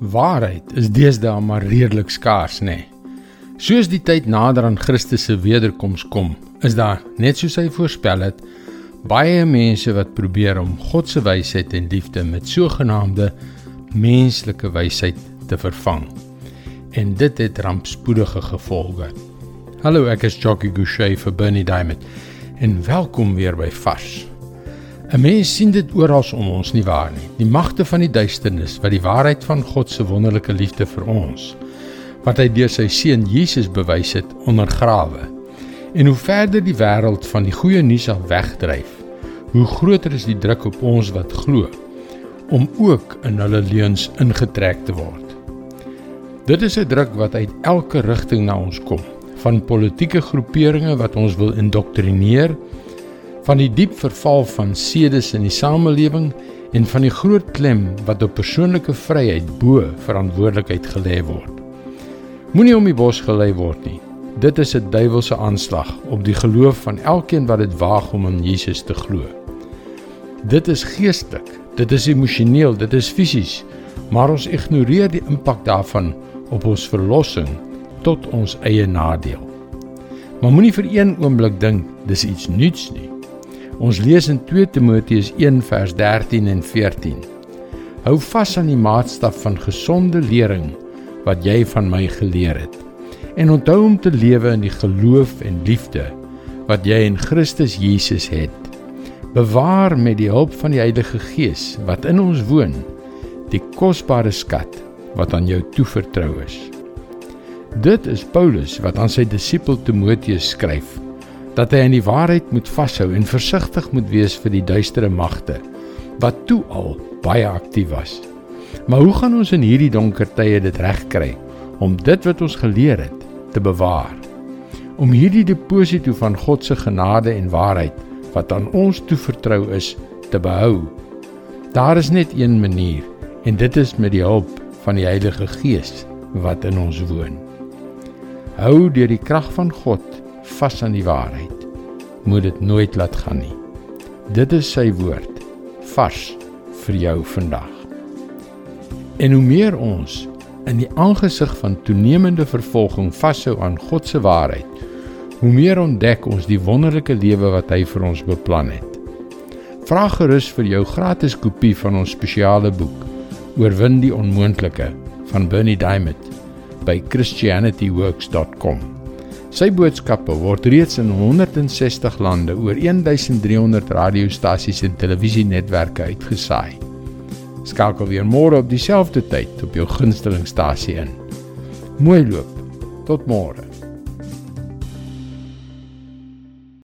Waarheid is deesdae maar redelik skaars, nê. Nee. Soos die tyd nader aan Christus se wederkoms kom, is daar, net soos hy voorspel het, baie mense wat probeer om God se wysheid en liefde met sogenaamde menslike wysheid te vervang. En dit het rampspoedige gevolge. Hallo, ek is Jockey Gouchee vir Bernie Diamond en welkom weer by Vars. 'n Mens sien dit oral om ons nie waar nie. Die magte van die duisternis wat die waarheid van God se wonderlike liefde vir ons wat hy deur sy seun Jesus bewys het, ondergrawe. En hoe verder die wêreld van die goeie nuus af wegdryf, hoe groter is die druk op ons wat glo om ook in hulle leuns ingetrek te word. Dit is 'n druk wat uit elke rigting na ons kom, van politieke groeperinge wat ons wil indoktrineer van die diep verval van sedes in die samelewing en van die groot klem wat op persoonlike vryheid bo verantwoordelikheid gelê word. Moenie om die bos gelei word nie. Dit is 'n duiwelse aanslag op die geloof van elkeen wat dit waag om in Jesus te glo. Dit is geestelik, dit is emosioneel, dit is fisies, maar ons ignoreer die impak daarvan op ons verlossing tot ons eie nadeel. Maar moenie vir een oomblik dink dis iets nuuts nie. Ons lees in 2 Timoteus 1 vers 13 en 14. Hou vas aan die maatstaf van gesonde lering wat jy van my geleer het. En onthou om te lewe in die geloof en liefde wat jy in Christus Jesus het. Bewaar met die hulp van die Heilige Gees wat in ons woon die kosbare skat wat aan jou toevertrou is. Dit is Paulus wat aan sy disipel Timoteus skryf dat hy aan die waarheid moet vashou en versigtig moet wees vir die duistere magte wat toe al baie aktief was. Maar hoe gaan ons in hierdie donker tye dit regkry om dit wat ons geleer het te bewaar? Om hierdie deposito van God se genade en waarheid wat aan ons toevertrou is te behou. Daar is net een manier en dit is met die hulp van die Heilige Gees wat in ons woon. Hou deur die krag van God vas aan die waarheid. Moet dit nooit laat gaan nie. Dit is sy woord vars vir jou vandag. En hoe meer ons in die aangesig van toenemende vervolging vashou aan God se waarheid, hoe meer ontdek ons die wonderlike lewe wat hy vir ons beplan het. Vra gerus vir jou gratis kopie van ons spesiale boek Oorwin die onmoontlike van Bernie Diamond by christianityworks.com. Sy boodskappe word reeds in 160 lande oor 1300 radiostasies en televisienetwerke uitgesaai. Skakel weer môre op dieselfde tyd op jou gunstelingstasie in. Mooi loop. Tot môre.